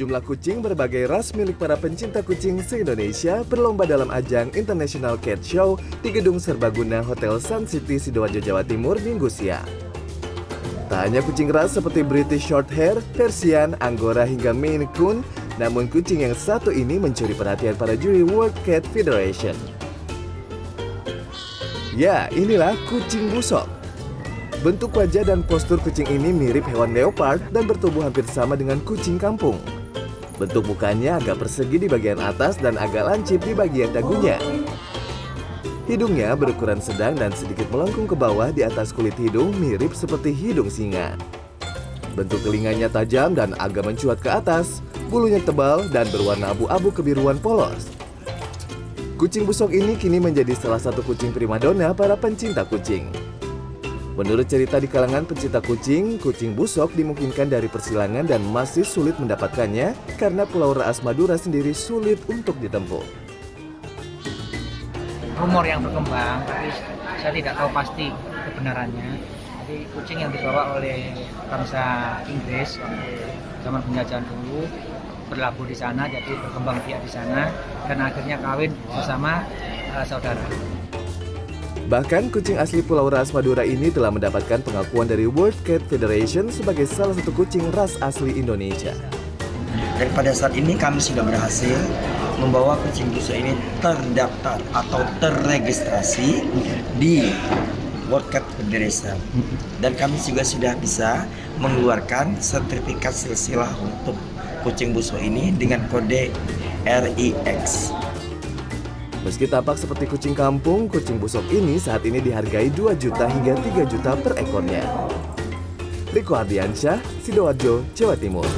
Sejumlah kucing berbagai ras milik para pencinta kucing se-Indonesia berlomba dalam ajang International Cat Show di Gedung Serbaguna Hotel Sun City, Sidoarjo, Jawa Timur, Minggu siang. Tak hanya kucing ras seperti British Shorthair, Persian, Angora hingga Maine Coon, namun kucing yang satu ini mencuri perhatian para juri World Cat Federation. Ya, inilah kucing busok. Bentuk wajah dan postur kucing ini mirip hewan leopard dan bertubuh hampir sama dengan kucing kampung. Bentuk mukanya agak persegi di bagian atas dan agak lancip di bagian dagunya. Hidungnya berukuran sedang dan sedikit melengkung ke bawah di atas kulit hidung mirip seperti hidung singa. Bentuk telinganya tajam dan agak mencuat ke atas, bulunya tebal dan berwarna abu-abu kebiruan polos. Kucing busok ini kini menjadi salah satu kucing primadona para pencinta kucing. Menurut cerita di kalangan pencinta kucing, kucing busok dimungkinkan dari persilangan dan masih sulit mendapatkannya karena Pulau Raas Madura sendiri sulit untuk ditempuh. Rumor yang berkembang, tapi saya tidak tahu pasti kebenarannya. Jadi kucing yang dibawa oleh bangsa Inggris zaman penjajahan dulu berlabuh di sana, jadi berkembang biak di sana dan akhirnya kawin bersama uh, saudara. Bahkan kucing asli Pulau Ras Madura ini telah mendapatkan pengakuan dari World Cat Federation sebagai salah satu kucing ras asli Indonesia. Dan pada saat ini kami sudah berhasil membawa kucing busok ini terdaftar atau terregistrasi di World Cat Federation. Dan kami juga sudah bisa mengeluarkan sertifikat silsilah untuk kucing busok ini dengan kode RIX. Meski tampak seperti kucing kampung, kucing busok ini saat ini dihargai 2 juta hingga 3 juta per ekornya. Riko Ardiansyah, Sidoarjo, Jawa Timur.